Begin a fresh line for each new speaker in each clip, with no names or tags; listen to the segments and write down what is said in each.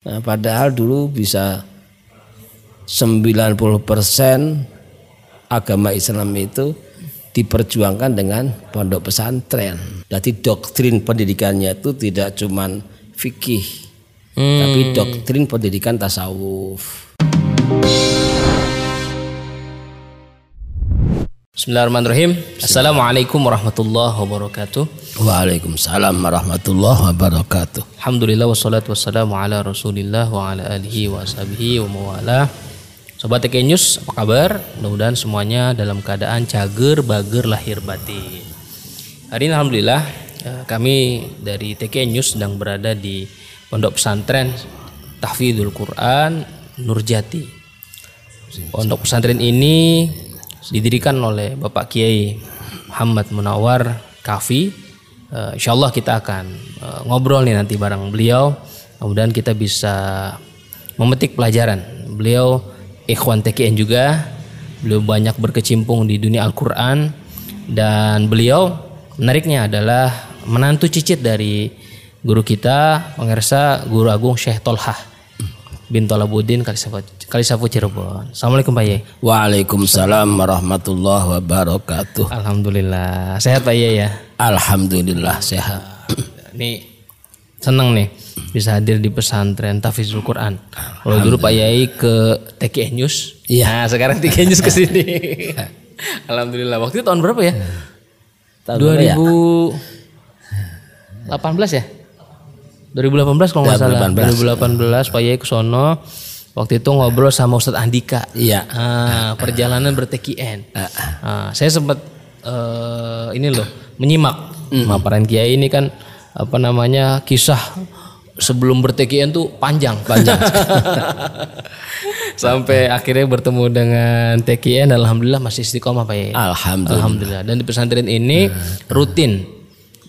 Nah, padahal dulu bisa 90% agama Islam itu diperjuangkan dengan pondok pesantren. Jadi doktrin pendidikannya itu tidak cuman fikih, tapi doktrin pendidikan tasawuf.
Bismillahirrahmanirrahim. Assalamualaikum warahmatullahi wabarakatuh.
Waalaikumsalam warahmatullahi wabarakatuh.
Alhamdulillah wassalatu wassalamu ala Rasulillah wa ala alihi wa ashabihi wa mawala. Sobat TK News, apa kabar? Mudah-mudahan semuanya dalam keadaan cager, bager, lahir batin. Hari ini alhamdulillah eh, kami dari TK News sedang berada di Pondok Pesantren Tahfidzul Quran Nurjati. Pondok pesantren ini didirikan oleh Bapak Kiai Muhammad Munawar Kafi. Uh, insya Allah kita akan uh, ngobrol nih nanti bareng beliau. Kemudian kita bisa memetik pelajaran. Beliau ikhwan TKN juga. Beliau banyak berkecimpung di dunia Al-Quran. Dan beliau menariknya adalah menantu cicit dari guru kita, pengersa Guru Agung Syekh Tolhah bin Tolabuddin Kalisafu Cirebon. Assalamualaikum Pak Yai.
Waalaikumsalam warahmatullahi wabarakatuh.
Alhamdulillah. Sehat Pak Yai ya?
Alhamdulillah sehat.
Ini seneng nih bisa hadir di pesantren Tafizul Quran. Kalau dulu Pak Yai ke TKN News.
Iya.
Nah, sekarang TKN News ke sini. Alhamdulillah. Waktu itu tahun berapa ya?
Tahun berapa ya?
2018 ya? 2018 kalau nggak salah. 2018 Pak Yai ke sono. Waktu itu ngobrol sama Ustadz Andika.
Iya.
Ah, perjalanan ber-TKN. Ah, saya sempat eh, ini loh menyimak pemaparan Kiai ini kan apa namanya kisah sebelum ber-TKN tuh panjang.
Panjang.
Sampai akhirnya bertemu dengan TKN alhamdulillah masih istiqomah Pak Yai.
Alhamdulillah.
Alhamdulillah. Dan di pesantren ini rutin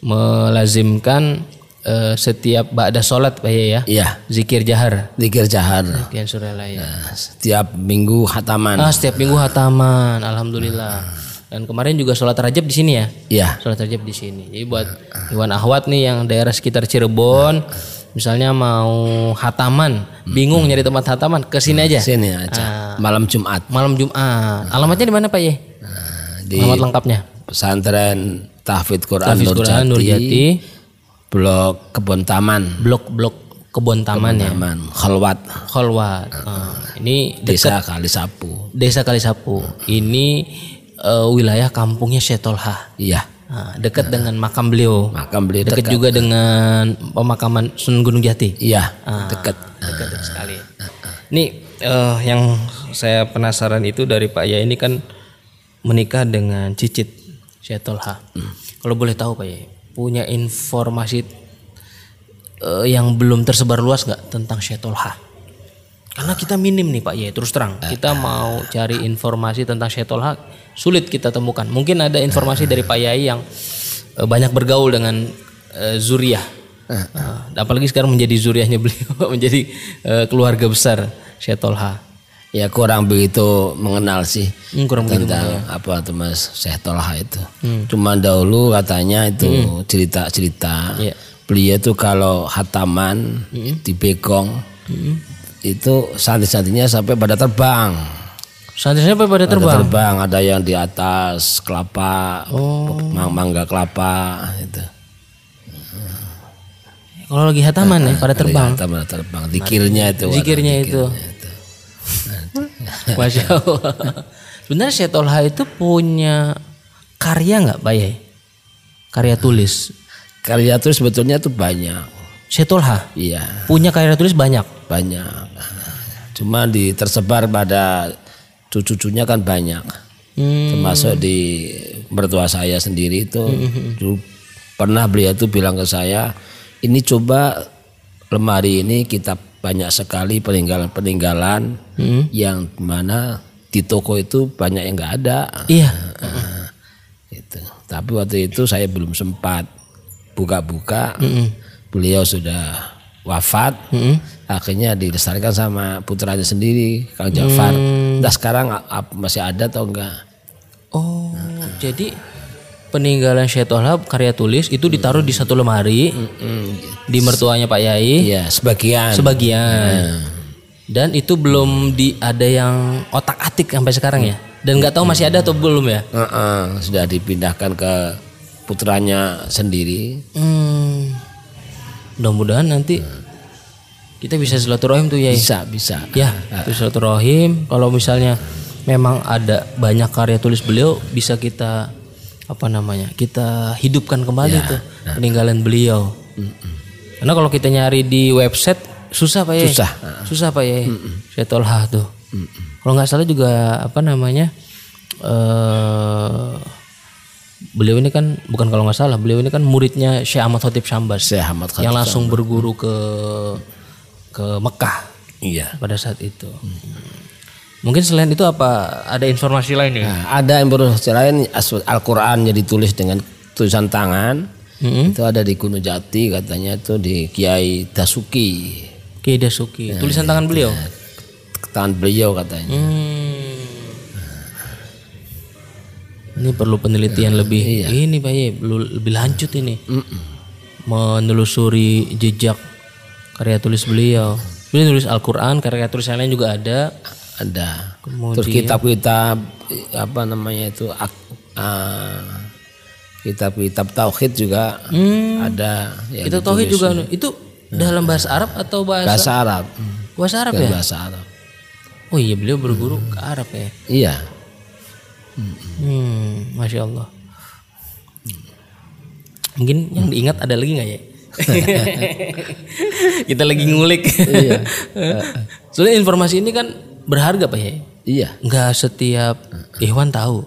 melazimkan eh, setiap ba'da sholat Pak ya.
Iya.
Zikir jahar.
Zikir jahar.
Kian Suralaya.
Setiap minggu khataman.
Ah, setiap minggu hataman, alhamdulillah. Dan kemarin juga sholat rajab di sini ya.
Iya.
Sholat rajab di sini. Jadi buat Iwan Ahwat nih yang daerah sekitar Cirebon, misalnya mau hataman, bingung nyari tempat hataman, ke sini aja.
Sini aja. Malam Jumat.
Malam Jumat. Alamatnya di mana Pak Ye?
Di
Alamat lengkapnya.
pesantren Tahfidz Quran
Hafiz Quran
Nurjati.
Nurjati,
Blok Kebon Taman.
blok-blok kebun taman ya.
Taman. Khalwat.
Kholwat. Ah, ini
Desa Kalisapu.
Desa Kalisapu. Ini eh, wilayah kampungnya Syetolha.
Iya.
Nah, dekat dengan makam beliau.
Makam beliau
Dekat
dekat.
juga dengan pemakaman Sunan Gunung Jati.
Iya.
Ah,
Dekat.
Dekat sekali. Ini eh, yang saya penasaran itu dari Pak Yai ini kan menikah dengan Cicit Syetolha. Kalau boleh tahu Pak Yai, punya informasi eh, yang belum tersebar luas nggak tentang Syetolha? Karena kita minim nih Pak Yai, terus terang. Kita mau cari informasi tentang Syetolha sulit kita temukan. Mungkin ada informasi dari Pak Yai yang eh, banyak bergaul dengan eh, Zuriyah. Nah, apalagi sekarang menjadi zuriahnya beliau, menjadi eh, keluarga besar Syetolha.
Ya kurang begitu mengenal sih
Hmm, kurang begitu Hmm.
tentang apa tuh Mas Syekh Tolha itu. Cuman dahulu katanya itu cerita-cerita.
Iya.
Beliau tuh kalau hataman
Hmm.
di Bekong itu santri-santrinya sampai pada terbang.
Santrinya apa pada
Pada
terbang?
terbang ada yang di atas kelapa,
Oh.
mang- mangga kelapa itu.
Kalau lagi hataman ya pada terbang.
Hataman terbang. Zikirnya itu.
Zikirnya itu. Masya Allah. Sebenarnya Syetolha itu punya karya nggak Pak Yai? Karya tulis.
Karya tulis sebetulnya itu banyak.
Syetolha
Iya.
punya karya tulis banyak.
banyak cuma di tersebar pada cucu-cucunya kan banyak
Hmm.
termasuk di mertua saya sendiri itu dulu pernah beliau tuh bilang ke saya ini coba lemari ini kita banyak sekali peninggalan-peninggalan yang mana di toko itu banyak yang nggak ada.
Iya.
itu tapi waktu itu saya belum sempat buka-buka. Beliau sudah wafat. Akhirnya dilestarikan sama putranya sendiri Kang Jafar.
Hmm.
Nah sekarang masih ada atau enggak?
Oh, jadi peninggalan Syekh Tolhab karya tulis itu ditaruh di satu lemari di mertuanya Pak Yai
Iya, sebagian.
sebagian. Dan itu belum di ada yang otak-atik sampai sekarang ya. Dan nggak tahu masih ada atau belum ya.
Heeh, sudah dipindahkan ke putranya sendiri.
Hmm. Mudah-mudahan nanti kita bisa silaturahim tuh ya.
Bisa, bisa.
Ya, itu silaturahim. Kalau misalnya memang ada banyak karya tulis beliau bisa kita apa namanya? Kita hidupkan kembali tuh peninggalan beliau. Karena kalau kita nyari di website susah Pak ya.
Susah.
Susah Pak ya. Saya tolha tuh. Kalau nggak salah juga apa namanya? eh beliau ini kan bukan kalau nggak salah, beliau ini kan muridnya Syekh Ahmad Khotib Syambas
Syekh Ahmad Khatib.
yang langsung berguru ke ke Mekah
Iya.
pada saat itu. Mungkin selain itu apa ada informasi lain ya?
Nah, ada informasi lain Al-Qur'an yang ditulis dengan tulisan tangan.
Mm-mm.
Itu ada di Gunung Jati katanya itu di Kiai Dasuki.
Kiai Dasuki. Tulisan tangan beliau.
Tangan beliau katanya.
Hmm. Ini perlu penelitian lebih ini Pak Ye, lebih lanjut ini. Menelusuri jejak karya tulis beliau. Beliau nulis Al-Qur'an, karya tulis yang lain juga ada.
Ada.
Kemudian-
Terus kitab-kitab apa namanya itu ah, kitab-kitab tauhid juga ada yang
Itu tauhid juga itu dalam bahasa Arab atau bahasa
bahasa Arab.
bahasa Arab ya?
bahasa Arab.
Oh iya, beliau berguru ke Arab ya.
Iya.
Hmm, masya Allah. Mungkin yang diingat ada lagi nggak ya? Kita lagi ngulik.
Iya.
Soalnya informasi ini kan berharga pak ya.
Iya.
Nggak setiap Ikhwan tahu.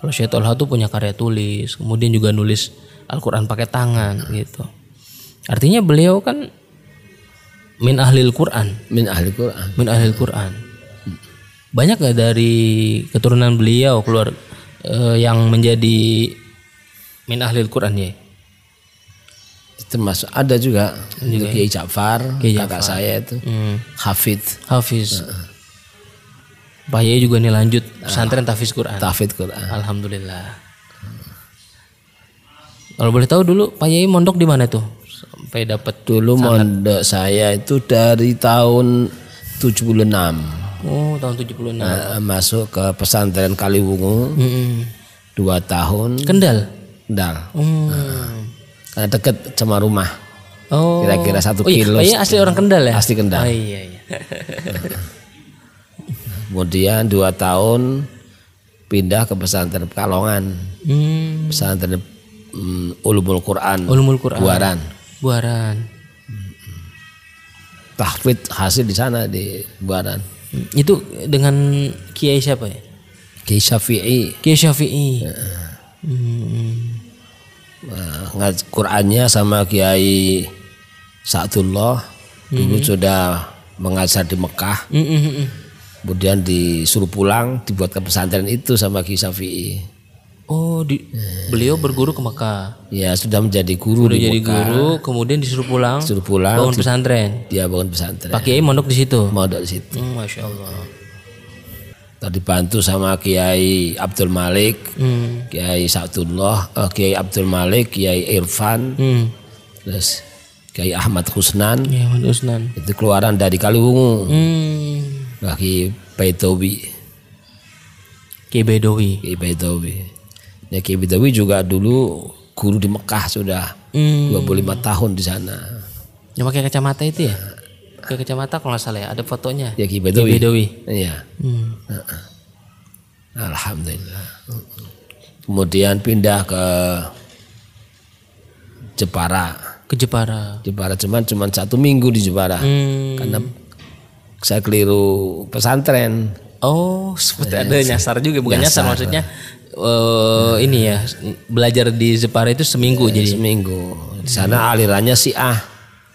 Kalau Syekh Tolha tuh punya karya tulis, kemudian juga nulis Al-Quran pakai tangan gitu. Artinya beliau kan min ahlil Quran,
Min ahli Quran.
min ahlil Quran. Banyak gak dari keturunan beliau keluar eh, yang menjadi min ahlil Quran ya?
Termasuk ada juga itu Kiai Ja'far,
Kiai
kakak saya itu.
Hmm.
Hafid,
Hafiz. Yai juga nih lanjut pesantren tahfiz Quran.
tahfidz Quran.
Alhamdulillah. Kalau boleh tahu dulu Pak Yai mondok di mana tuh? Sampai dapat
Dulu mondok saya itu dari tahun 76.
oh tahun 76.
Nah, masuk ke pesantren Kaliwungu
Mm-mm.
dua tahun.
Kendal.
Kendal.
Hmm.
Karena deket sama rumah.
Oh.
Kira-kira satu
oh, iya,
kilo.
Pak Yai asli orang Kendal ya?
Asli Kendal.
Oh iya iya.
Kemudian dua tahun pindah ke pesantren Pekalongan.
hmm.
Pesantren mm, Ulumul Quran.
Ulumul Quran.
Buaran.
Buaran.
Tahfidz hasil di sana di Buaran.
Hmm, Itu dengan Kiai siapa ya?
Kiai Syafi'i
Kiai Syafi'i. Hmm.
Nah, ngaj- Qurannya sama Kiai Sa'dullah dulu sudah mengajar di Mekah
Mm, mm, mm, mm.
Kemudian disuruh pulang dibuat ke pesantren itu sama Kiai Syafi'i
Oh, di, beliau berguru ke Mekah.
ya sudah menjadi guru
Udah
di
jadi
Mekah
guru, kemudian disuruh pulang,
disuruh pulang
bangun pesantren.
dia bangun pesantren
Pak Kiai mondok di situ.
mau di situ
Hmm, Masya Allah.
tadi bantu sama Kiai Abdul Malik
Hmm.
Kiai Sa'dullah eh, Kiai Abdul Malik Kiai Irfan
Hmm.
terus Kiai Ahmad Husnan
Ya, Mas Usnan.
itu keluaran dari Kaliwungu
Hmm.
Lagi Baitowi
Kiai Bedowi.
Kiai Baidawi. Ya Kiai Baidawi juga dulu guru di Mekah sudah
Hmm.
25 tahun di sana.
Yang pakai kacamata itu ya? Pakai kacamata kalau nggak salah ya, ada fotonya.
Ya Kiai
Kiai
Baidawi.
Bedowi.
Iya.
Hmm.
Alhamdulillah. Kemudian pindah ke Jepara.
Ke Jepara.
Jepara cuman cuman satu minggu di Jepara.
Hmm.
Karena saya keliru pesantren.
Oh, seperti ada nyasar juga, bukan nyasar,
Nyasar.
maksudnya eh ini ya belajar di Jepara itu seminggu jadi.
Seminggu. Di sana alirannya Syiah.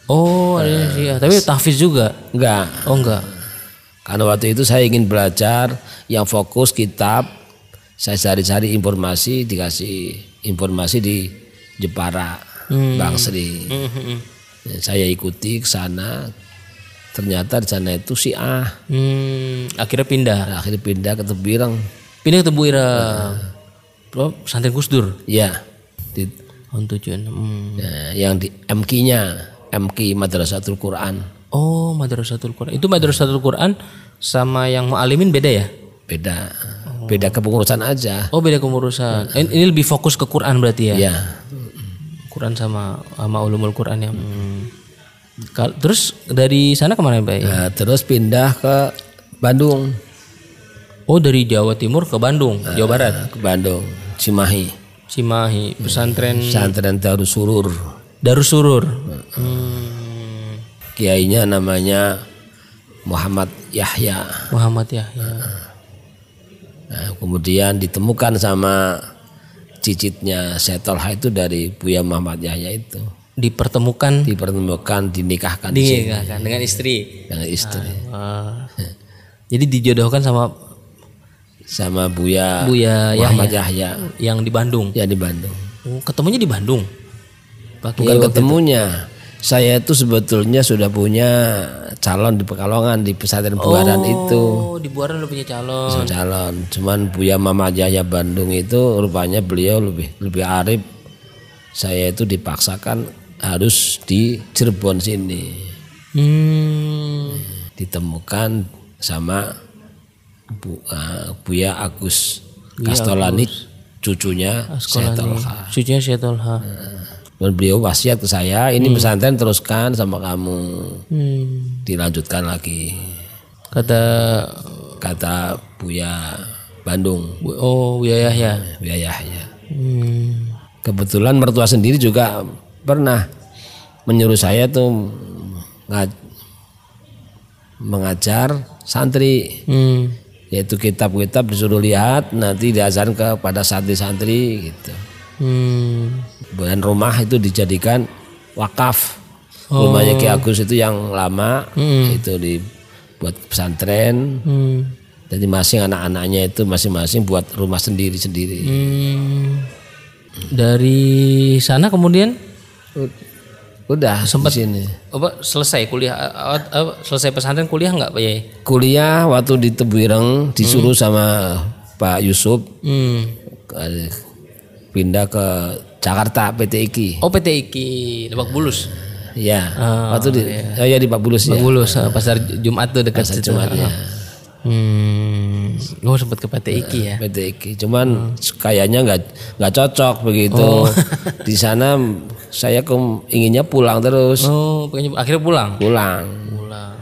Oh, ada sih. Tapi tahfiz juga.
Enggak.
Oh enggak.
Karena waktu itu saya ingin belajar yang fokus kitab. Saya cari-cari informasi, dikasih informasi di Jepara, Bang Sri. Ya, Saya ikuti ke sana. Ternyata di sana itu si A.
Hmm, akhirnya pindah.
Akhirnya pindah ke Tebireng.
Pindah ke Tebu Ireng. oh, pesantren Gus Dur.
Ya. Di,
Tahun 76. Hmm.
nah, yang di MK-nya, MK Madrasatul Quran.
Oh, Madrasatul Quran. Itu Madrasatul Quran sama yang mualimin beda ya?
Beda. Beda kepengurusan aja.
Oh, beda kemurusan. Ini ini lebih fokus ke Quran berarti ya?
Ya.
Quran sama sama ulumul Quran ya. Hmm. Terus dari sana ke mana Pak?
Nah, terus pindah ke Bandung.
Oh, dari Jawa Timur ke Bandung, Jawa Barat.
Ke Bandung, Cimahi.
Cimahi, pesantren
Pesantren Darussurur.
Darussurur. Hmm.
Kiainya namanya Muhammad Yahya.
Muhammad Yahya.
Nah, kemudian ditemukan sama cicitnya Setolha itu dari Buya Muhammad Yahya itu.
Dipertemukan
Dipertemukan, dinikahkan di sini
dinikahkan dengan istri.
dengan istri.
Wah. Jadi dijodohkan sama
Sama Buya,
Buya
Muhammad
Yahya yang di Bandung.
Ya di Bandung.
Oh, ketemunya di Bandung. Pak
Bukan ketemunya. Saya itu sebetulnya sudah punya calon di Pekalongan di pesantren Buaran itu.
Oh, di Buaran udah punya calon.
Sama calon. Cuman Buya Mama Yahya Bandung itu rupanya beliau lebih lebih arif. Saya itu dipaksakan harus di Cirebon sini.
Hmm.
Ditemukan sama Bu, eh, Buya Agus Kastolani cucunya Setolha.
Cucunya Syetolha.
Dan beliau wasiat ke saya, ini pesantren teruskan sama kamu.
Hmm.
Dilanjutkan lagi.
Kata
Kata Buya Bandung,
Bu- oh Buya Yahya.
Buya Yahya.
Hmm.
Kebetulan mertua sendiri juga pernah menyuruh saya tuh nga- mengajar santri
Hmm.
yaitu kitab-kitab disuruh lihat nanti diajarkan kepada santri-santri gitu.
Hmm.
Dan rumah itu dijadikan wakaf. Rumahnya Ki Agus itu yang lama itu dibuat pesantren.
Hmm.
Jadi masing anak-anaknya itu masing-masing buat rumah sendiri-sendiri.
Hmm. Dari sana kemudian
Udah sempat sini.
apa selesai kuliah apa, selesai pesantren kuliah nggak Pak Yai?
Kuliah waktu di Tebuireng disuruh sama Pak Yusuf
Hmm.
pindah ke Jakarta PT IKI.
Oh PT IKI Lebak Bulus.
Ya, waktu di oh ya di Pak Bulus ya.
Bulus eh, pasar Jumat tuh dekat situ.
Jumat, ya.
Hmm. Oh sempat ke PT IKI ya.
PT IKI. Cuman kayaknya nggak nggak cocok begitu. di sana saya kem- inginnya pulang terus,
Oh, pengen akhirnya pulang.
pulang.
Pulang.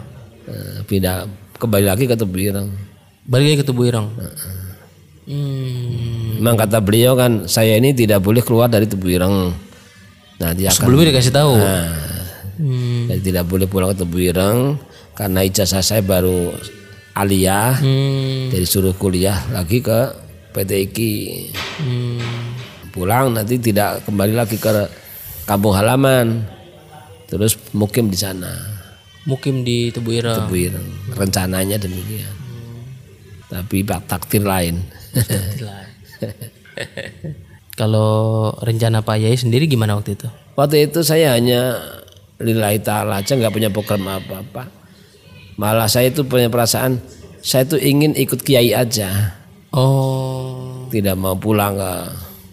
Eh, Pindah kembali lagi ke Tebuireng.
Balik lagi ke Tubuh Ireng. Hmm.
Memang kata beliau kan saya ini tidak boleh keluar dari Tebuireng. Nah, dia akan
Sebelumnya dikasih tahu.
Nah,
Hmm.
jadi tidak boleh pulang ke Tebuireng karena ijazah saya baru aliyah.
Hmm.
Jadi suruh kuliah lagi ke PT IKI.
Hmm.
Pulang nanti tidak kembali lagi ke kampung halaman. Terus mukim di sana.
Mukim di Tubuh Ireng.
Tebuireng. Rencananya demikian. Tapi pak takdir lain.
Kalau rencana Pak Yai sendiri gimana waktu itu?
Waktu itu saya hanya lillahi ta'ala aja nggak punya program apa-apa. Malah saya itu punya perasaan saya tuh ingin ikut kiai aja.
Oh,
Tidak mau pulang ke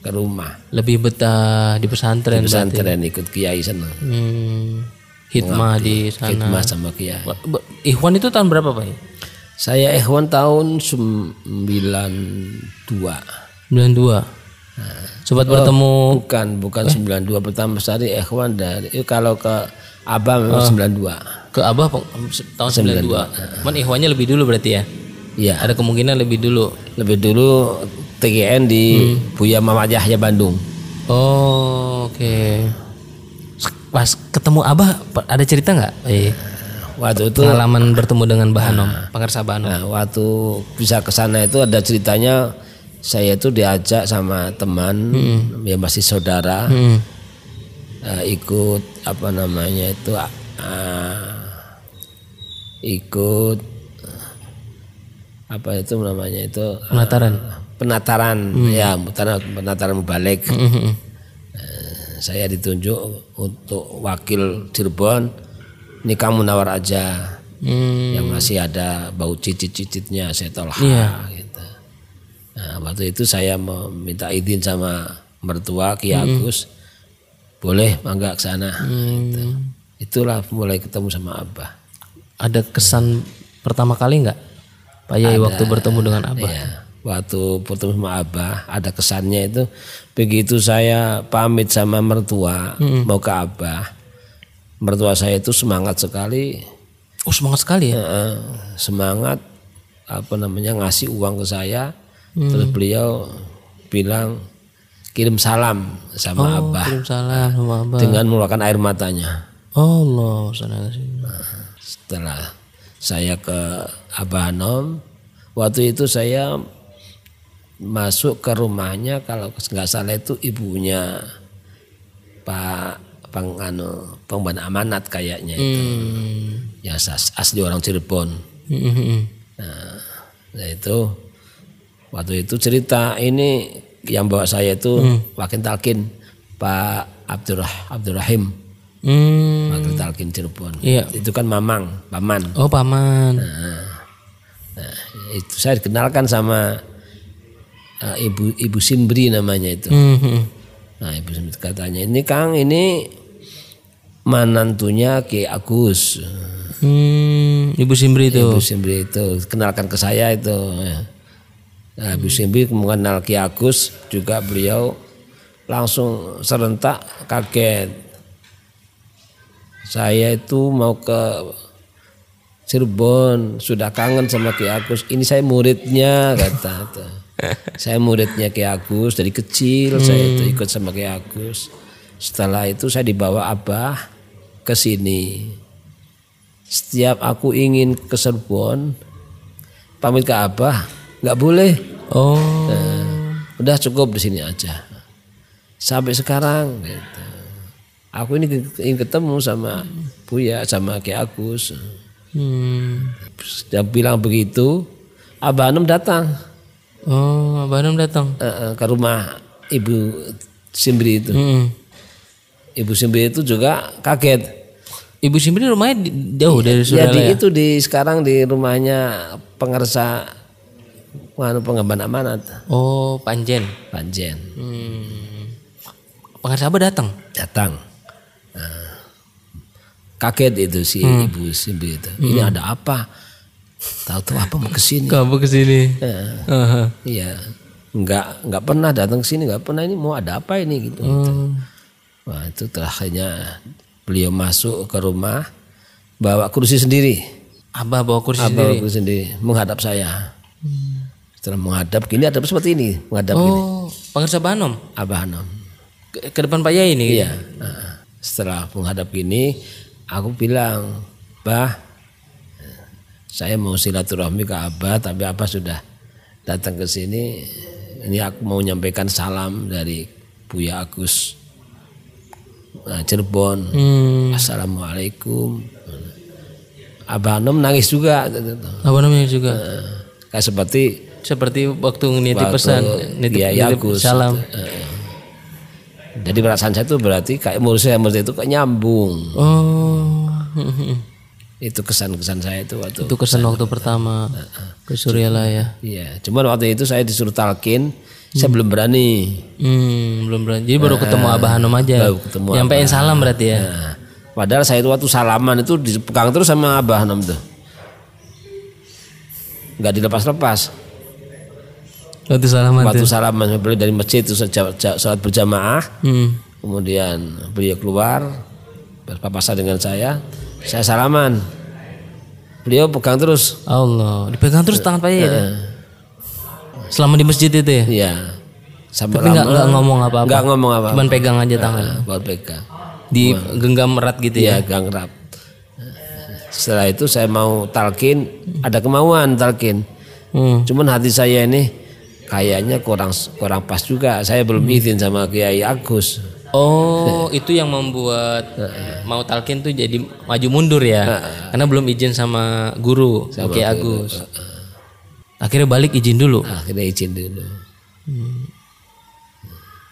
ke rumah.
lebih betah di pesantren.
Pesantren ikut kiai sana.
Hmm. Hikmah di sana.
Khidmah sama kiai.
Ikhwan itu tahun berapa Pak?
Saya ikhwan tahun 92.
92. Sempat bertemu
Bukan, bukan 92 pertama sekali ikhwan dari eh, kalau ke Abah memang 92.
Ke Abah tahun 92. Cuman Ikhwannya lebih dulu berarti ya?
Iya,
Ada kemungkinan lebih dulu.
lebih dulu TGN di Buya Muhammad Yahya Bandung.
Oh, oke. Pas ketemu Abah ada cerita nggak? Eh,
Waktu itu
pengalaman bertemu dengan Bahanom, Pangarsa Bahanom.
nah, waktu bisa ke sana itu ada ceritanya saya itu diajak sama teman ya masih saudara
Hmm.
eh, ikut apa namanya itu ah, ikut apa itu namanya itu
Penataran.
penataran ya penataran, penataran mubalik
Mhm.
saya ditunjuk untuk wakil Cirebon ini kamu nawar aja
Hmm.
yang masih ada bau cicit-cicitnya saya tolak
Iya.
gitu. Nah, waktu itu saya meminta izin sama mertua Ki Agus. Boleh mangga ke sana. Gitu. Itulah mulai ketemu sama Abah.
Ada kesan pertama kali nggak Pak Yai waktu bertemu dengan Abah?
Iya. Waktu bertemu sama Abah ada kesannya itu begitu saya pamit sama mertua mau ke Abah. Mertua saya itu semangat sekali
Oh semangat sekali ya.
eh, semangat apa namanya ngasih uang ke saya terus beliau bilang kirim salam sama Abah
Kirim salam sama Abah.
dengan mengeluarkan air matanya
Allah sana sini.
Setelah saya ke Abah Hanom waktu itu saya masuk ke rumahnya kalau nggak salah itu ibunya Pak Pang anu pengban amanat kayaknya itu
Hmm.
ya as- asli orang Cirebon
Hmm, hmm, hmm.
Nah itu waktu itu cerita ini yang bawa saya itu wakil talkin Pak Abdurrah Abdurrahim
Hmm.
talkin Cirebon.
Iya.
Itu kan Mamang, Paman.
Oh paman.
Nah, itu saya dikenalkan sama uh, ibu ibu Simbri namanya itu.
Hmm, hmm.
Nah ibu Simbri katanya ini Kang ini manantunya Ki Agus.
Hmm, Ibu Simbri itu.
Ibu Simbri itu kenalkan ke saya itu. ya. Nah, Ibu Simbri mengenal Ki Agus juga beliau langsung serentak kaget. Saya itu mau ke Cirebon sudah kangen sama Ki Agus. Ini saya muridnya kata. saya muridnya Ki Agus dari kecil saya itu ikut sama Ki Agus. Setelah itu saya dibawa Abah ke sini setiap aku ingin ke Cirebon pamit ke Abah nggak boleh
Oh.
Nah, udah cukup di sini aja sampai sekarang gitu. Aku ini ingin ketemu sama Buya sama Ki Agus
Hmm.
dia bilang begitu Abah Hanum datang
Oh, Abah Hanum datang.
eh, ke rumah Ibu Simbri itu
Hmm.
Ibu Simbri itu juga kaget
Ibu Simbri rumahnya jauh dari
ya
saudara
di
ya?
itu di sekarang di rumahnya pengersa penganu pengemban amanat
Oh, Panjen.
Panjen
Hmm. Pengarsa Abah datang.
datang kaget itu si ibu Simbi itu ini ada apa tahu-tahu apa mau ke sini
Kamu ke sini.
Eh,
Aha.
iya nggak nggak pernah datang ke sini nggak pernah ini mau ada apa ini gitu
Hmm.
wah itu terakhirnya beliau masuk ke rumah bawa kursi sendiri
Abah bawa kursi
bawa
sendiri.
kursi sendiri menghadap saya setelah menghadap gini ada seperti ini menghadap gini
Oh, pengarsa Abah Hanum.
Abah Hanum
Ke, ke depan Pak Yai ini.
Iya. Nah, setelah menghadap gini, aku bilang, Bah, saya mau silaturahmi ke Abah, tapi Abah sudah datang ke sini. Ini aku mau menyampaikan salam dari Buya Agus nah, Cirebon.
Hmm.
Assalamualaikum. Abah Hanum nangis juga.
Abah namanya juga.
Kayak seperti
Seperti waktu
waktu
pesan,
Kiai
nitip
Agus.
salam.
Eh, Jadi perasaan saya itu berarti kayak murid saya murid itu kayak nyambung.
Oh.
Itu kesan-kesan saya itu waktu.
Itu kesan waktu pertama ke Suryalaya.
Iya, cuman waktu itu saya disuruh talkin, saya belum berani.
Hmm, belum berani. Jadi baru ketemu Abah Hanum aja.
baru ketemu
Nyampein salam berarti ya.
Nah, padahal saya itu waktu salaman itu dipegang terus sama Abah Hanum tuh. Nggak dilepas-lepas.
Waktu salaman
Waktu
tuh.
salaman beliau dari masjid itu salat berjamaah,
Hmm.
kemudian beliau keluar berpapasan dengan saya, saya salaman. Beliau pegang terus.
Allah, dipegang terus tangan Pak Yai. ya? Selama di masjid itu ya?
Iya. Sampai
Tapi nggak ngomong apa-apa.
Nggak ngomong apa-apa.
Cuman pegang aja tangan.
Nah, baru pegang.
Di genggam erat gitu ya.
Iya, gang rap. Setelah itu saya mau talkin, ada kemauan talkin.
Hmm.
Cuman hati saya ini kayaknya kurang kurang pas juga. Saya belum izin sama Kiai Agus.
Oh, itu yang membuat mau talkin tuh jadi maju mundur ya. Karena belum izin sama guru, Oke Agus. Akhirnya balik izin dulu.
Akhirnya izin dulu.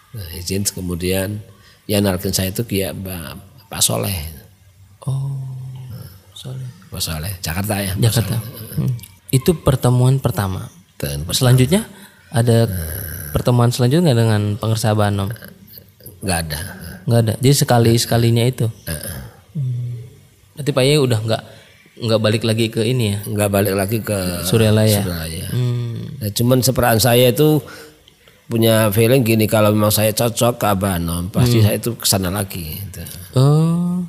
Nah, izin kemudian yang nalkin saya itu Kiai Mbak- Pak Soleh.
Oh. Sorry.
Pak Soleh, Jakarta ya.
Jakarta. Hmm. Itu pertemuan pertama.
Dan
Selanjutnya Ada pertemuan selanjutnya dengan pengersa Banom?
Nggak ada
Nggak ada. Jadi sekali sekalinya itu. Hmm. Berarti Pak Yai udah nggak nggak balik lagi ke ini ya
nggak balik lagi ke
Suryalaya.
Suralaya.
Hmm.
Nah, cuman seperaan saya itu punya feeling gini kalau memang saya cocok ke Abah Anom pasti saya itu ke sana lagi gitu.
Oh.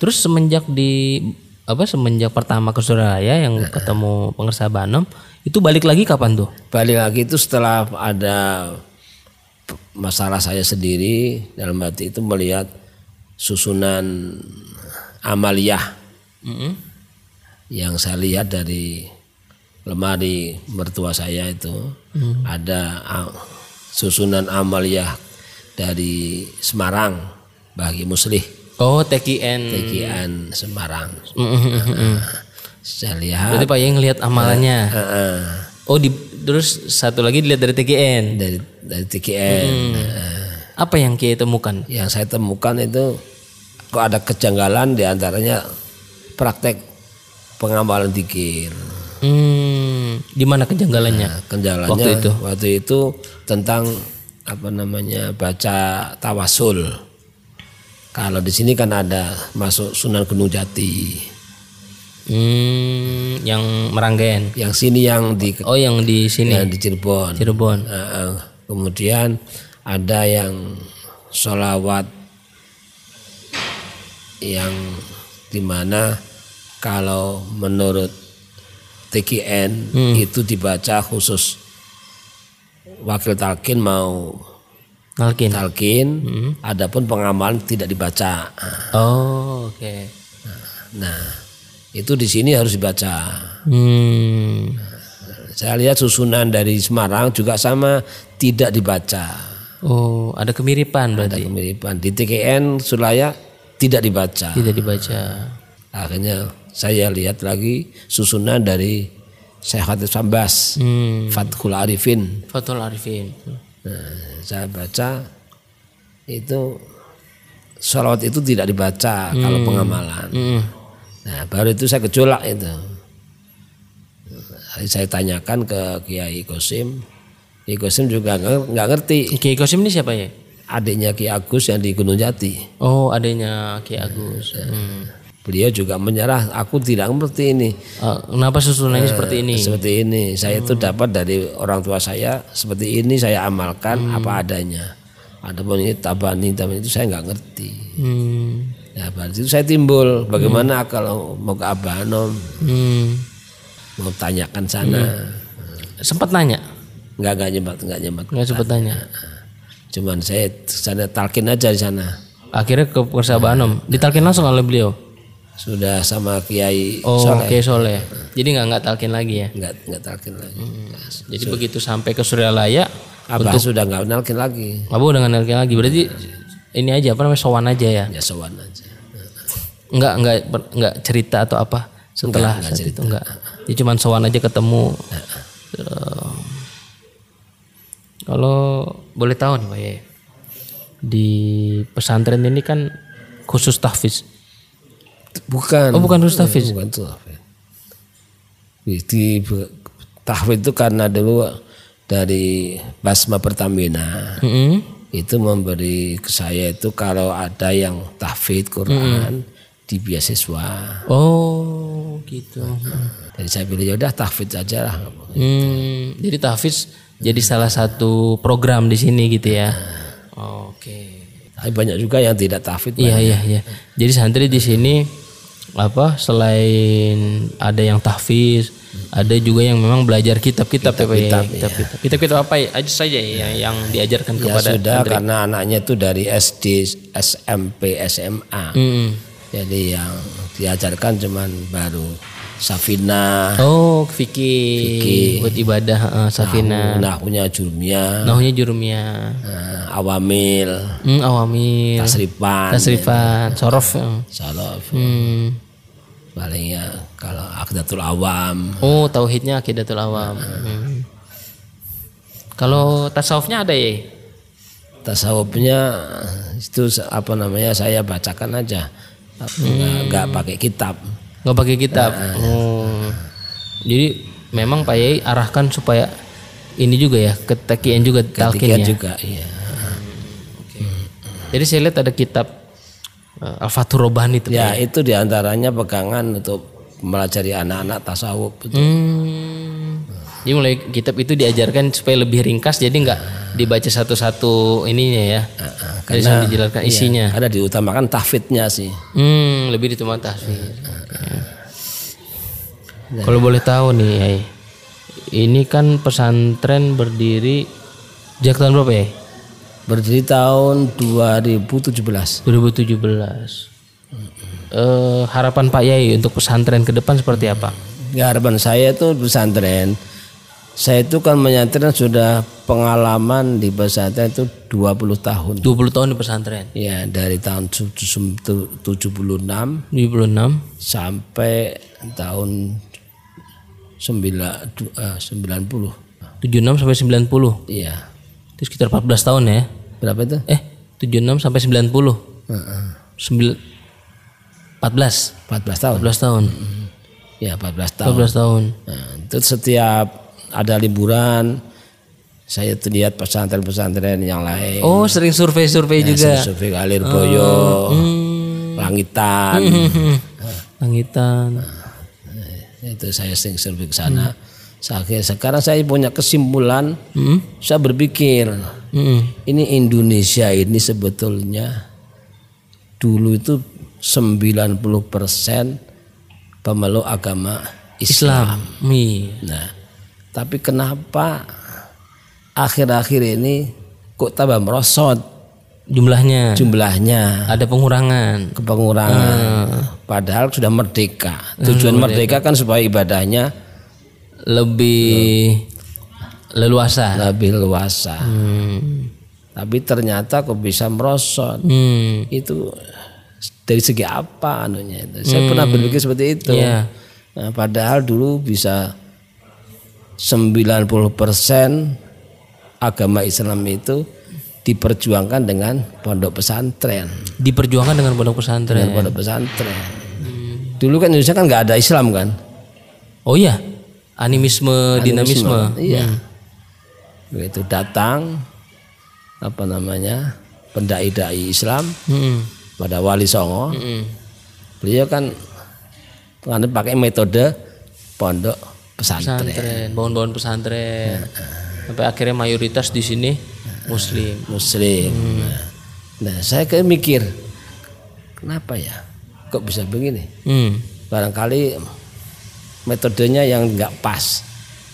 Terus semenjak di apa semenjak pertama ke Surabaya yang ketemu pengersa Banom itu balik lagi kapan tuh?
balik lagi itu setelah ada masalah saya sendiri dalam hati itu melihat susunan amaliyah
Mm-mm.
yang saya lihat dari lemari mertua saya itu ada a- susunan amaliyah dari Semarang bagi Muslih
Oh TKN.
TKN Semarang
Mm-mm.
saya lihat
Berarti Pak Yai ngelihat amalannya.
eh, eh,
Oh di terus satu lagi dilihat dari TKN.
dari dari TKN
Apa yang Kiai temukan?
yang saya temukan itu kok ada kejanggalan di antaranya praktek pengamalan dikir.
Hmm, di mana kejanggalannya?
Nah, kendalanya
Waktu itu?
waktu itu tentang apa namanya baca tawasul. Kalau di sini kan ada masuk Sunan Gunung Jati.
Hmm, yang Meranggen.
Yang sini yang di
Oh, yang di sini
yang di Cirebon.
Cirebon.
Eh, kemudian ada yang sholawat yang di mana kalau menurut TKN itu dibaca khusus wakil talkin mau
Nalkin.
talkin, adapun pengamalan tidak dibaca.
Oh, oke.
Nah, itu di sini harus dibaca.
Hmm.
Saya lihat susunan dari Semarang juga sama tidak dibaca.
Oh, ada kemiripan
Ada
berarti.
kemiripan di TKN Suralaya tidak dibaca.
Tidak dibaca.
Akhirnya saya lihat lagi susunan dari Syekh Fatih Sambas,
Hmm.
Fathul Arifin.
Fatul Arifin.
Nah, saya baca itu sholawat itu tidak dibaca kalau pengamalan.
Hmm.
Nah baru itu saya gejolak itu. Saya tanyakan ke Kiai Kosim, Kiai Kosim juga nggak nggak ngerti.
Kiai Kosim ini siapa ya?
Adiknya Kiai Agus yang di Gunung Jati.
Oh, adanya Kiai Agus. Hmm.
Beliau juga menyerah. Aku tidak ngerti ini.
Ah, kenapa susunannya seperti ini?
Seperti ini. Saya itu dapat dari orang tua saya. Seperti ini saya amalkan apa adanya. Adapun ini tabani, tabani itu saya nggak ngerti.
Hmm.
Nah, berarti itu saya timbul. Bagaimana kalau mau ke Abanom,
Hmm.
mau tanyakan sana.
Sempat nanya?
Nggak nggak nyebat, nggak nyebat.
Nggak sempat tanya.
Cuman saya sana talkin aja di sana.
Akhirnya ke persahabatan Om. Ditalkin langsung oleh beliau.
Sudah sama Kiai
Oh,
Soleh.
Kiai Soleh. Jadi nggak nggak talkin lagi ya.
Nggak nggak talkin lagi.
Jadi begitu sampai ke Suryalaya,
Abah sudah nggak talkin lagi.
Abu dengan talkin lagi. Berarti ini aja apa namanya sowan aja ya.
Ya sowan aja.
Enggak enggak enggak cerita atau apa setelah
Enggak, enggak
itu enggak. Dia cuma sowan aja ketemu. Eh, Kalau boleh tahu nih Pak Yai, di pesantren ini kan khusus tahfiz.
Bukan.
Oh bukan khusus tahfiz.
Bukan tahfiz. Di, tahfiz itu karena dulu dari Basma Pertamina
Mm-mm.
Itu memberi ke saya itu kalau ada yang tahfiz Quran di beasiswa.
Oh gitu.
Jadi saya pilih ya udah tahfiz aja lah.
Hmm, jadi tahfiz jadi salah satu program di sini gitu ya. Oke.
Tapi banyak juga yang tidak tahfiz.
Iya iya iya. Jadi santri di sini apa selain ada yang tahfiz, ada juga yang memang belajar kitab-kitab ya, ya?
Kitab-kitab,
Kitab-kitab. Kitab-kitab apa ya? Aja saja ya yang diajarkan
Ya
kepada
sudah
santri.
karena anaknya itu dari SD, SMP, SMA.
Hmm.
Jadi yang diajarkan cuman baru Safina,
Oh, fikih, buat ibadah heeh, Safina.
nah punya Jurmia,
Nahunya jurumia.
nah, Awamil,
Hmm, awamil.
Tasrifan,
Tasrifan, sorof. ya.
Salof,
Hmm.
Paling ya kalau Akidatul Awam,
Oh, tauhidnya akidatul awam. Hmm. Kalau tasawufnya ada ya?
tasawufnya itu apa namanya saya bacakan aja, nggak nggak pakai kitab.
Nggak pakai kitab. Oh. Jadi memang Pak Yai arahkan supaya ini juga ya ketakian juga talqin
Ketiga
ya.
juga iya.
Jadi saya lihat ada kitab Al-Fathur Robani itu.
Ya itu di antaranya pegangan untuk melajari anak-anak tasawuf itu.
Hmm. Jadi mulai kitab itu diajarkan supaya lebih ringkas jadi nggak dibaca satu-satu ininya ya. Jadi
karena-
dijelaskan isinya.
Ada diutamakan tahfidnya sih.
Hmm, lebih dituma tahfidz. Kalau boleh tahu nih, ini kan pesantren berdiri sejak tahun berapa ya?
Berdiri tahun 2017.
2017. Eh, harapan Pak Yai untuk pesantren ke depan seperti apa?
Ya, harapan saya itu pesantren. Saya itu kan menyantren sudah pengalaman di pesantren itu 20 tahun.
20 tahun di pesantren.
Ya, dari tahun 76
76.
sampai tahun 9, eh, 90.
76 sampai 90.
Iya.
Itu sekitar 14 tahun ya.
Berapa itu?
Eh, 76 sampai 90.
Heeh.
Sembil 14.
14 tahun.
14 tahun.
Ya, 14 tahun.
14 tahun.
Nah, itu setiap ada liburan saya tuh lihat pesantren-pesantren yang lain.
Oh, sering survei-survei juga. Oh,
Survei Alir Boyo,
hmm.
Langitan.
Langitan.
Itu saya sering survei ke sana. Saya- Sekarang saya punya kesimpulan,
Hmm.
saya berpikir
Hmm.
ini Indonesia ini sebetulnya dulu itu 90% pemeluk agama Islam.
Islam.
Nah, tapi kenapa akhir-akhir ini kok tambah merosot
Jumlahnya
jumlahnya
ada pengurangan.
kepengurangan padahal sudah merdeka tujuan merdeka kan supaya ibadahnya
Lebih leluasa.
lebih luasa
Hmm.
tapi ternyata kok bisa merosot
Hmm.
itu dari segi apa anunya itu saya pernah berpikir seperti itu
Iya.
Nah, padahal dulu bisa 90% agama Islam itu diperjuangkan dengan pondok pesantren
Diperjuangkan dengan pondok pesantren.
dengan pondok pesantren dulu kan Indonesia kan nggak ada Islam kan
Oh iya, animisme, dinamisme.
iya begitu datang apa namanya pendai-dai Islam
Hmm.
pada Wali Songo
Hmm.
beliau kan penganut pakai metode pondok pesantren
Pesantren, bangun-bangun pesantren. Sampai akhirnya mayoritas di sini muslim.
muslim nah, nah saya kayak mikir kenapa ya kok bisa begini
Hmm.
barangkali metodenya yang nggak pas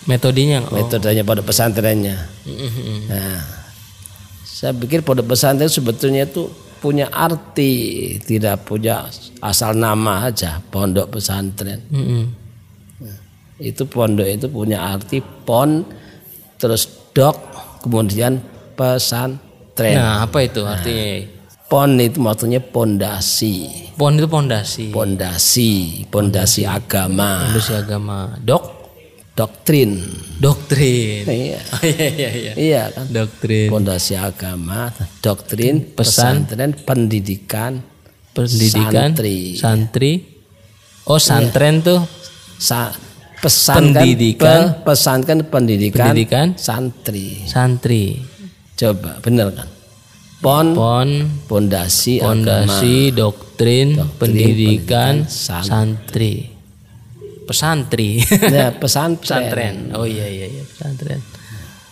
Metodenya oh.
metodenya pondok pesantrennya
Hmm.
nah saya pikir pondok pesantren sebetulnya itu punya arti tidak punya asal nama aja pondok pesantren
Hmm.
itu pondok itu punya arti pon terus dok kemudian pesantren
Nah, apa itu artinya?
Pon itu maksudnya pondasi
Pon itu pondasi.
pondasi pondasi agama
Pondasi agama. Dok,
doktrin
doktrin.
iya
Oh, iya iya iya.
iya kan
Doktrin.
pondasi agama doktrin pesantren pendidikan
Pendidikan
santri.
santri. Oh, santren tuh
Sa- pesan
Pendidikan.
kan pe- pesan kan pendidikan,
Pendidikan.
santri
santri.
coba bener kan pon
Pon,
pondasi
pondasi, doktrin, pendidikan,
pendidikan, san-
santri. Pesantri.
ya pesantren
pesantren. Oh iya iya iya pesantren.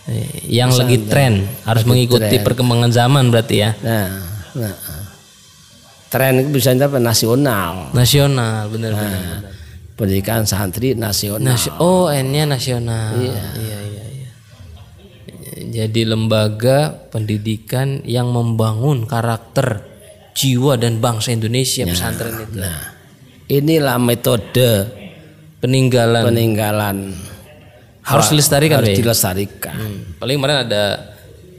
Eh, Yang lagi tren harus mengikuti perkembangan zaman berarti ya.
nah, nah tren itu bisa apa nasional
Nasional benar benar. benar.
pendidikan santri nasional
Nasi- oh N-nya nasional. Iya. iya iya iya. Jadi lembaga pendidikan yang membangun karakter jiwa dan bangsa Indonesia pesantren itu.
nah inilah metode
Peninggalan
peninggalan
harus dilestarikan
harus dilestarikan
Hmm. Paling kemarin ada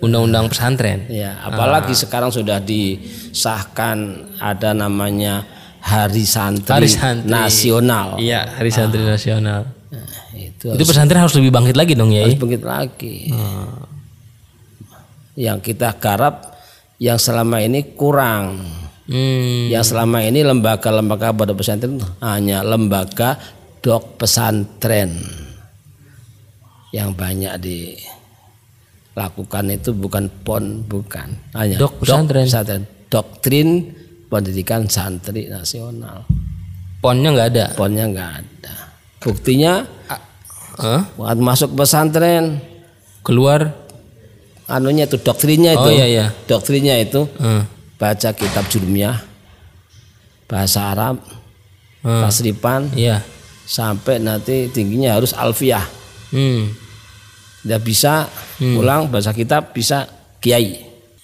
undang-undang pesantren.
Ya, apalagi sekarang sudah disahkan ada namanya Hari Santri,
Hari Santri.
Nasional.
Iya, Hari Santri Nasional.
Nah, itu
Itu pesantren harus lebih bangkit lagi dong ya.
harus bangkit lagi. Yang kita garap yang selama ini kurang.
Hmm.
Yang selama ini lembaga-lembaga pada pesantren hanya lembaga dok pesantren yang banyak di lakukan itu bukan pon bukan hanya
Dok pesantren.
pesantren doktrin pendidikan santri nasional
Ponnya nggak ada.
ponnya nggak ada buktinya
Hah?
waktu masuk pesantren
Keluar.
Anunya itu doktrinnya itu
Oh, iya, iya.
doktrinnya itu
Hah.
baca kitab jurumiyah bahasa Arab
Hmm.
tasrifan
Iya.
sampai nanti tingginya harus alfiah
Hmm.
Tidak bisa pulang bahasa kitab bisa kiai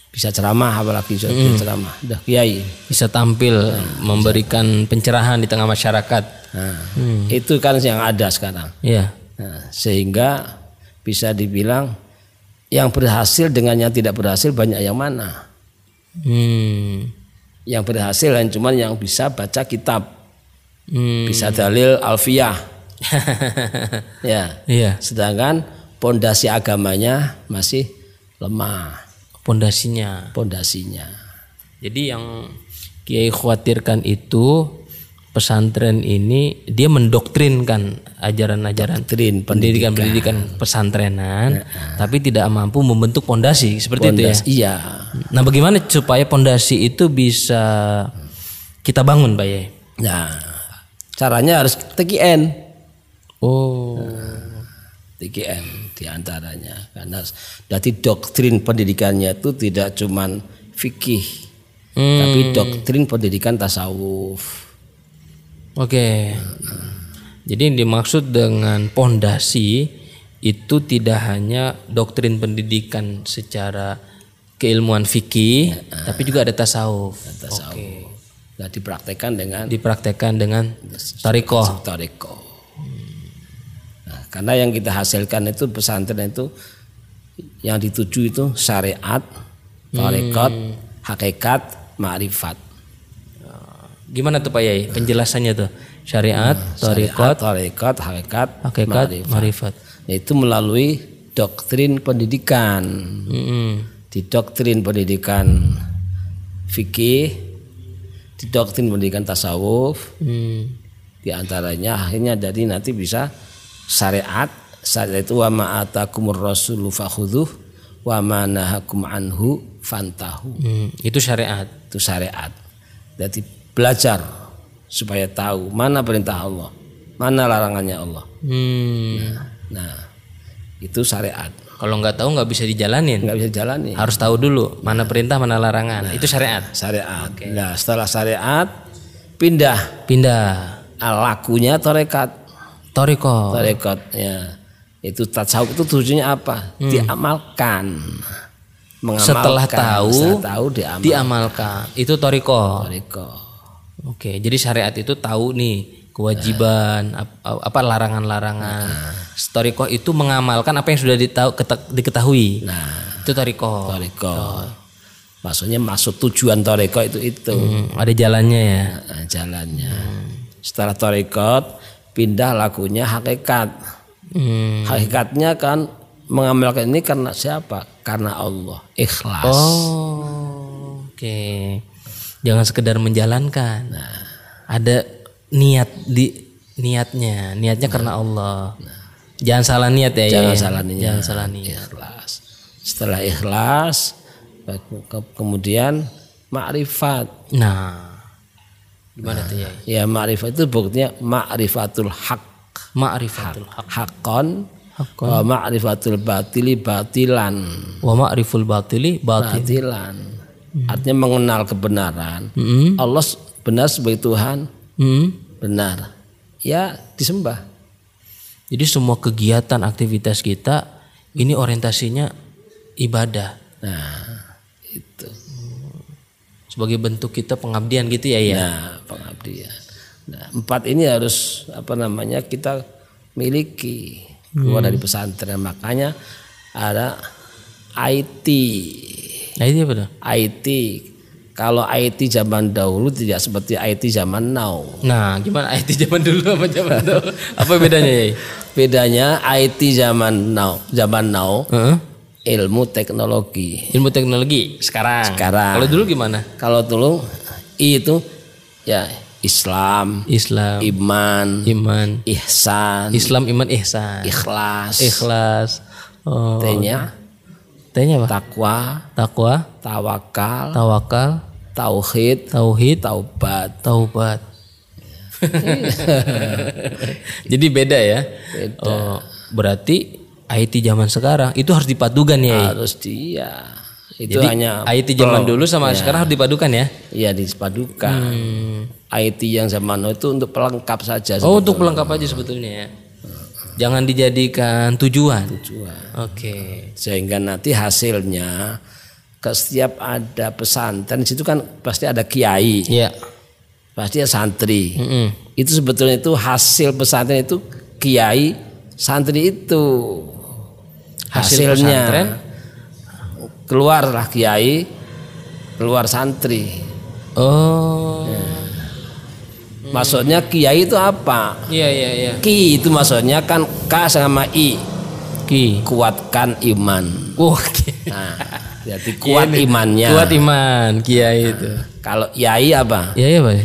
bisa ceramah apalagi bisa
Hmm.
ceramah udah kiai
Bisa tampil memberikan pencerahan di tengah masyarakat.
nah,
Hmm.
itu kan yang ada sekarang
Iya.
Nah, sehingga bisa dibilang yang berhasil dengan yang tidak berhasil banyak yang mana
Hmm.
yang berhasil dan cuman yang bisa baca kitab
Hmm.
bisa dalil alfiah ya
Iya.
sedangkan pondasi agamanya masih lemah
Pondasinya.
pondasinya
Jadi yang Kiai khawatirkan itu pesantren ini dia mendoktrinkan ajaran-ajaran pendidikan-pendidikan pesantrenan, tapi tidak mampu membentuk pondasi seperti itu ya.
Pondas- iya
Nah, bagaimana supaya pondasi itu bisa kita bangun, Pak Yai?
nah caranya harus TKN
Oh,
TKN di antaranya karena dari doktrin pendidikannya itu tidak cuman fikih
Hmm.
tapi doktrin pendidikan tasawuf
oke. Jadi yang dimaksud dengan pondasi itu tidak hanya doktrin pendidikan secara keilmuan fikih, tapi juga ada tasawuf. Oke.
nah dipraktekkan dengan
Dipraktekkan dengan tarikoh.
Toriko. Nah, karena yang kita hasilkan itu pesantren itu yang dituju itu syariat, tarekat, hakikat, ma'rifat.
Gimana tuh Pak Yai? Penjelasannya tuh syariat, tarikot,
tarekat, hakikat,
hakikat,
ma'rifat. Yaitu melalui doktrin pendidikan.
Mm-mm.
Di doktrin pendidikan fikih, di doktrin pendidikan tasawuf,
Hmm.
di antaranya akhirnya jadi nanti bisa syariat syariat itu wa ma'atakumur rasulu fakhudhuh wa ma nahakum anhu fantahu
Hmm, Itu syariat.
itu syariat jadi belajar supaya tahu mana perintah Allah mana larangannya Allah
Hmm.
nah itu syariat
Kalau nggak tahu nggak bisa dijalanin.
nggak bisa jalani
Harus tahu dulu mana perintah mana larangan. Itu syariat.
syariat nah setelah syariat pindah
Pindah.
lakunya torekat
Toriko.
tarekat ya itu tasawuf itu tujuannya apa diamalkan mengamalkan
Setelah tahu,
setelah tahu diamal
Diamalkan. Itu toriko.
tarekat
Oke, jadi syariat itu tahu nih kewajiban ap- apa larangan-larangan. Toriko itu mengamalkan apa yang sudah ditahu, keta- diketahui.
nah
Itu toriko.
tarekat maksudnya maksud tujuan tarekat itu itu
Hmm, ada jalannya ya.
Nah, jalannya setelah tarekat pindah lakunya hakikat
Hmm.
hakikatnya kan mengamalkan ini karena siapa karena Allah ikhlas
Oh, oke. Jangan sekedar menjalankan. Ada niat di niatnya, niatnya karena Allah. Jangan salah niat ya.
Jangan
ya.
salah niat.
Jangan salah niat.
ikhlas. Setelah ikhlas, ke- kemudian makrifat.
Nah, gimana tuh ya?
Ya makrifat itu buktinya makrifatul hak.
Ma'rifatul haq.
Hakon, wa makrifatul batili batilan.
Wa ma'riful batili batil.
Batilan. Artinya mengenal kebenaran.
Mm-mm.
Allah benar sebagai Tuhan,
Mm-mm.
benar. Ya disembah.
Jadi semua kegiatan aktivitas kita ini orientasinya ibadah
Nah, itu.
sebagai bentuk kita pengabdian gitu ya ya.
Nah, pengabdian. Nah, empat ini harus apa namanya kita miliki keluar dari pesantren. Makanya ada IT.
Nah itu apa tuh?
IT. Kalau IT zaman dahulu tidak seperti IT zaman now.
Nah, gimana IT zaman dulu sama zaman dulu? Apa bedanya ya?
Bedanya IT zaman now, zaman now
Heeh.
ilmu teknologi.
Ilmu teknologi sekarang.
Sekarang.
Kalau dulu gimana?
Kalau dulu I itu ya Islam,
Islam,
iman,
iman,
ihsan,
Islam, iman, ihsan,
ikhlas.
ikhlas. Oh,
T-nya
T-nya apa?
takwa,
Takwa,
tawakal,
tawakal,
tauhid,
tauhid,
taubat.
taubat. Jadi beda ya. Oh, berarti IT zaman sekarang itu harus dipadukan ya.
Harus dia. Itu
Jadi
hanya
IT zaman dulu sama sekarang harus dipadukan ya.
ya dipadukan.
Hmm.
IT yang zaman itu untuk pelengkap saja.
Oh, untuk pelengkap aja sebetulnya ya. Jangan dijadikan tujuan.
Tujuan.
Oke.
Sehingga nanti hasilnya ke setiap ada pesantren situ kan pasti ada kiai,
Ya.
pasti ada santri.
Mm-mm.
Itu sebetulnya itu hasil pesantren itu kiai, santri itu
Hasil
hasilnya
pesantren?
keluarlah kiai, keluar santri.
Oh.
Maksudnya kiai itu apa?
Iya iya iya.
Ki itu maksudnya kan K sama I
Ki.
kuatkan iman.
Wah, ki-
Nah, jadi kuat
Iya
imannya.
Kuat iman kiai itu.
Kalau yai apa?
Iya iya, Pak.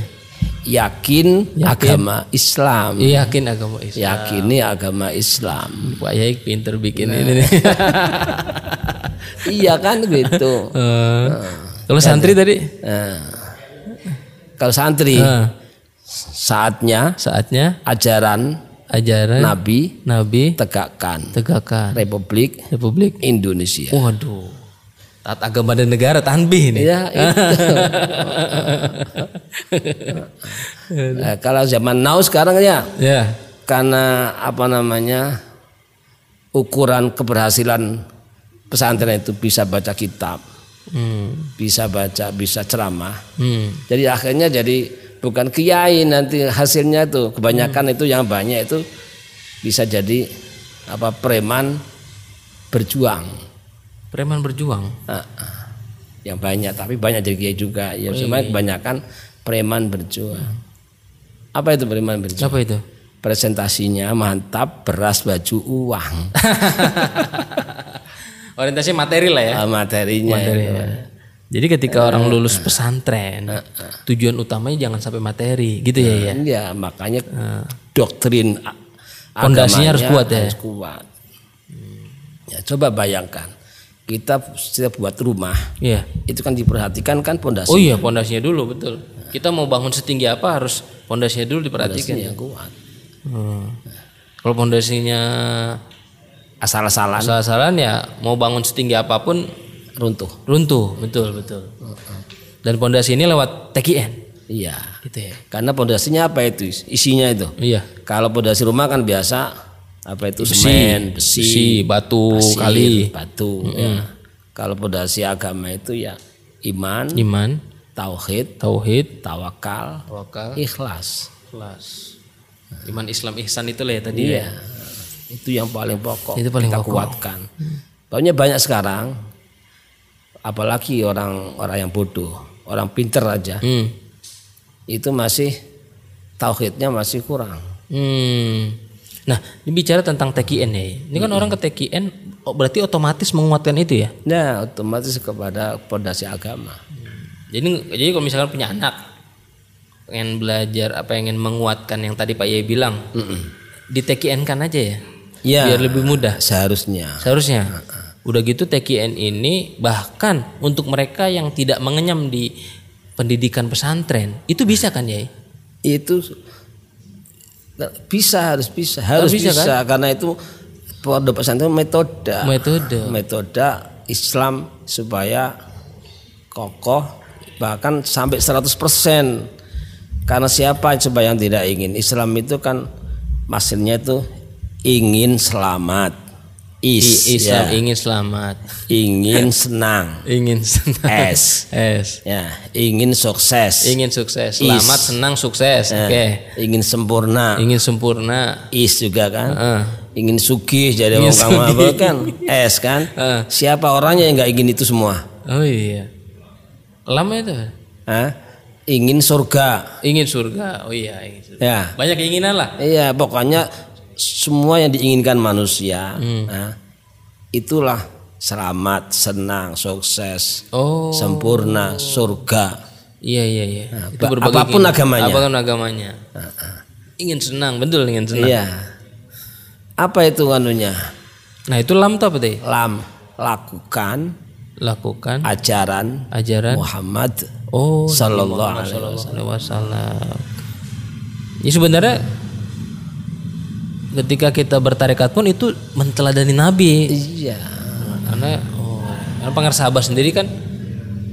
Yakin, agama Islam.
Iya, yakin agama Islam.
Yakini agama Islam.
Pak Yai pinter bikin
Nah.
ini
iya kan gitu.
Eh, Kalau santri tadi
Nah, kalau santri
eh,
saatnya
saatnya
ajaran
ajaran
Nabi
Nabi
tegakkan
tegakkan
Republik
Republik.
Indonesia.
Waduh. Taat agama dan negara tanbih nih.
Ya, itu. Nah, kalau zaman now sekarang ya
Ya.
karena apa namanya ukuran keberhasilan pesantren itu bisa baca kitab,
Hmm.
bisa baca, bisa ceramah.
Hmm.
Jadi akhirnya jadi bukan kiai nanti hasilnya tuh kebanyakan itu yang banyak itu bisa jadi apa preman berjuang.
Preman berjuang.
Ah, ah. yang banyak tapi banyak jadi kiai juga ya cuma kebanyakan preman berjuang apa itu preman berjuang
Apa itu?
presentasinya mantap beras baju uang
Orientasi materi lah ya.
Ah, materinya
Materi.
itu.
ya. Jadi ketika orang lulus pesantren, tujuan utamanya jangan sampai materi, gitu ya ya.
ya makanya doktrin a-
Pondasinya harus kuat ya?
harus kuat. ya coba bayangkan kita setiap buat rumah
Iya.
itu kan diperhatikan kan pondasi
Oh iya, pondasinya dulu betul. Kita mau bangun setinggi apa harus pondasinya dulu diperhatikan.
yang kuat
Hmm. Kalau pondasinya
asal-asalan
salah-salahan ya mau bangun setinggi apa pun
runtuh
runtuh, betul betul. Dan pondasi ini lewat TKN,
iya
gitu ya.
Karena pondasinya apa itu? Isinya itu.
Iya.
Kalau pondasi rumah kan biasa apa itu
Besi,
semen, besi,
besi, batu,
pasir,
kali,
batu. ya. Kalau pondasi agama itu ya iman,
iman,
tauhid,
tauhid,
tawakal,
tawakal,
ikhlas.
ikhlas. Iman Islam ihsan itu lah ya tadi
Iya.
ya.
Itu yang paling pokok
Itu paling
kita
pokok.
kuatkan. Pokoknya banyak sekarang apalagi orang-orang yang bodoh, orang pinter aja
Hmm.
itu masih tauhidnya masih kurang.
Hmm. Nah, ini bicara tentang TKN ya. Ini kan orang ke TKN oh, berarti otomatis menguatkan itu ya.
Nah, otomatis kepada pondasi agama.
Jadi jadi kalau misalkan punya anak pengen belajar apa ingin menguatkan yang tadi Pak Yai bilang, di TKN kan aja ya.
Ya,
Biar lebih mudah.
seharusnya.
Seharusnya. Udah gitu TKN ini bahkan untuk mereka yang tidak mengenyam di pendidikan pesantren, itu bisa kan ya?
Itu bisa harus bisa, harus
bisa,
bisa, karena itu pondok pesantren metode.
Metode.
Metode Islam supaya kokoh bahkan sampai 100%. Karena siapa coba yang tidak ingin Islam itu kan maksudnya itu ingin selamat. Is,
I- Islam
ya.
ingin selamat,
ingin senang.
ingin senang.
S.
S.
Ya, ingin sukses.
Ingin sukses, selamat,
Is.
senang, sukses.
Ya,
Oke.
Ingin sempurna.
Ingin sempurna.
Is juga kan.
Heeh.
Ingin sugih jadi
Ingin
orang kamu apa kan. S kan.
Heeh.
Siapa orangnya yang nggak ingin itu semua?
Oh iya. Lama itu.
Hah? Ingin surga.
Ingin surga. Oh iya, ingin surga.
Ya.
Banyak keinginan lah.
Iya, pokoknya semua yang diinginkan manusia,
Hmm.
nah, itulah selamat, senang, sukses,
Oh.
sempurna, surga.
Iya iya iya. Itu
ba-
berbagai
apa pun
keinginan.
agamanya.
Apa pun agamanya. Ingin senang, betul ingin senang.
Iya. Apa itu anunya?
Nah itu lam tuh apa teh?
Lam. lakukan
lakukan
ajaran
ajaran
Muhammad
oh
Sallallahu alaihi
wasallam. Ya sebenarnya ketika kita bertarekat pun itu menteladani Nabi.
Iya.
Karena oh, karena pengar sahabat sendiri kan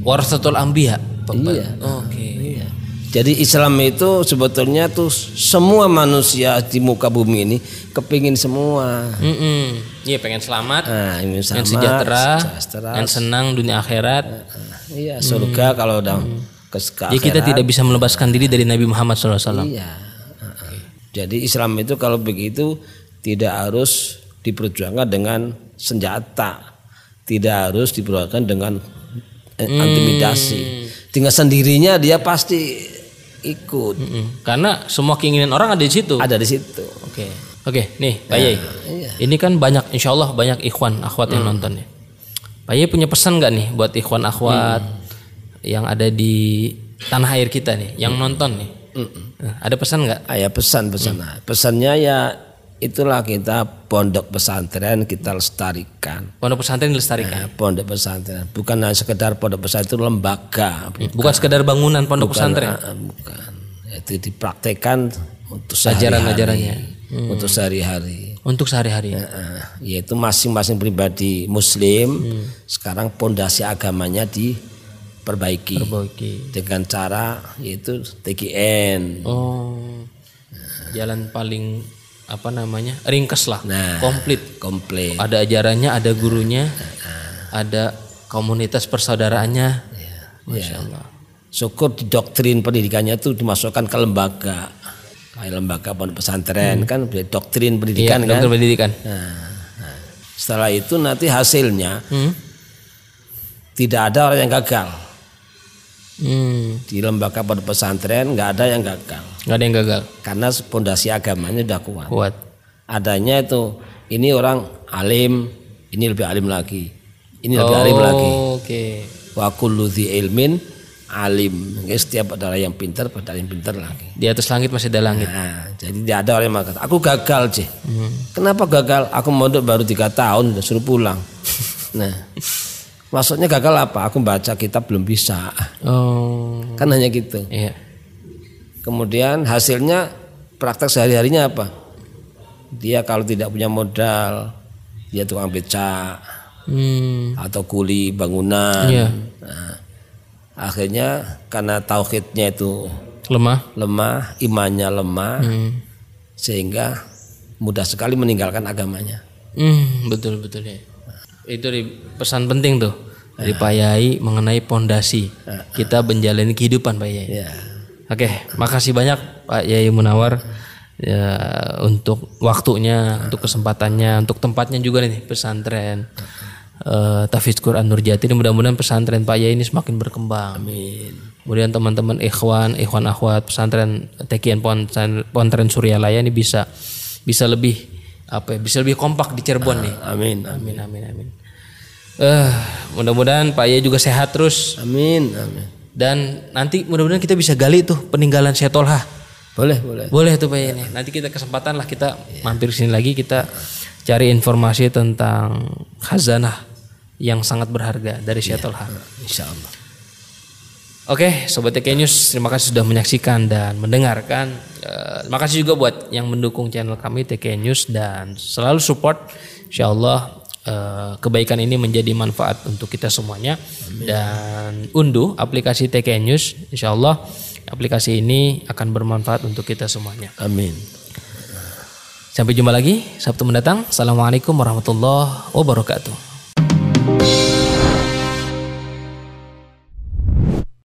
warasatul anbiya.
Iya.
Oke.
Iya. Jadi Islam itu sebetulnya tuh semua manusia di muka bumi ini kepingin semua.
Iya pengen selamat,
Nah, ini sama,
pengen sejahtera,
sejahtera.
pengen senang dunia akhirat.
Iya, surga kalau udah ke ke
Jadi kita
akhirat.
tidak bisa melepaskan diri dari Nabi Muhammad SAW.
Iya. Jadi Islam itu kalau begitu tidak harus diperjuangkan dengan senjata, tidak harus diperjuangkan dengan eh, intimidasi. Dengan sendirinya dia pasti ikut.
Mm-mm. Karena semua keinginan orang ada di situ.
Ada di situ.
Oke, oke, nih Pak Yai. Ini kan banyak, insya Allah banyak ikhwan akhwat yang nonton ya. Pak Yai punya pesan nggak nih buat ikhwan akhwat yang ada di tanah air kita nih, yang nonton nih? Ada pesan nggak?
Ah, ya pesan-pesan. Nah, Pesannya ya itulah kita pondok pesantren kita lestarikan.
Pondok pesantren dilestarikan.
Nah, pondok pesantren bukan hanya sekedar pondok pesantren itu lembaga,
Bukan sekedar bangunan pondok pesantren.
Ah, bukan. Itu dipraktekkan untuk
Ajaran-ajarannya.
sehari-hari, untuk sehari-hari.
Untuk sehari-hari.
Nah, yaitu masing-masing pribadi Muslim sekarang pondasi agamanya diperbaiki
Oke.
dengan cara yaitu TGN.
Oh, jalan paling apa namanya ringkes lah,
Nah.
komplit.
komplit.
Ada ajarannya, ada gurunya, ada komunitas persaudaraannya. Masya Allah.
Syukur di doktrin pendidikannya itu dimasukkan ke lembaga. Kayak lembaga pondok pesantren kan doktrin pendidikan
Iya,
kan.
dokter pendidikan.
Nah, nah. setelah itu nanti hasilnya
Hmm?
tidak ada orang yang gagal.
Hmm,
Di lembaga pondok pesantren nggak ada yang gagal.
nggak ada yang gagal.
Karena pondasi agamanya udah kuat.
Kuat.
Adanya itu ini orang alim, ini lebih alim lagi. Ini lebih alim lagi.
Oh, Oke.
Wa kullu dzi ilmin alim. Jadi setiap ada yang pintar pada yang pintar lagi.
Di atas langit masih ada langit.
Nah, jadi tidak ada orang yang mengatakan, aku gagal sih. Kenapa gagal? Aku mondok baru tiga tahun, udah suruh pulang. nah, maksudnya gagal apa? Aku baca kitab belum bisa.
Oh,
Kan hanya gitu.
iya.
Kemudian hasilnya praktek sehari-harinya apa? Dia kalau tidak punya modal, dia tukang becak
Hmm,
atau kuli bangunan.
Iya.
Nah, akhirnya karena tauhidnya itu
lemah.
lemah, imannya lemah,
Hmm.
sehingga mudah sekali meninggalkan agamanya.
Hmm, betul betul ya. Itu di pesan penting tuh dari Pak Yai mengenai pondasi kita menjalani kehidupan Pak Yai.
Ya,
Oke, makasih banyak Pak Yai Munawar ya untuk waktunya, untuk kesempatannya, untuk tempatnya juga nih pesantren eh Tafiz Quran Nurjati ini mudah-mudahan pesantren Pak Yai ini semakin berkembang.
amin.
Kemudian teman-teman ikhwan, ikhwan akhwat pesantren Tekian Pontren, Suryalaya ini bisa bisa lebih apa ya, bisa lebih kompak di Cirebon nih.
Amin.
Amin amin amin. Eh, mudah-mudahan Pak Yai juga sehat terus
Amin. Amin.
dan nanti mudah-mudahan kita bisa gali tuh peninggalan Syetolha.
Boleh, boleh.
Boleh tuh Pak Yai nih. Nanti kita kesempatan lah kita mampir sini lagi kita cari informasi tentang khazanah yang sangat berharga dari Syetolha.
Insya Allah.
Oke, Sobat TK News, terima kasih sudah menyaksikan dan mendengarkan. Eh, terima kasih juga buat yang mendukung channel kami TK News dan selalu support. Insya Allah eh, kebaikan ini menjadi manfaat untuk kita semuanya. Dan unduh aplikasi TK News, Insya Allah aplikasi ini akan bermanfaat untuk kita semuanya.
Amin.
Sampai jumpa lagi Sabtu mendatang. Assalamualaikum warahmatullahi wabarakatuh.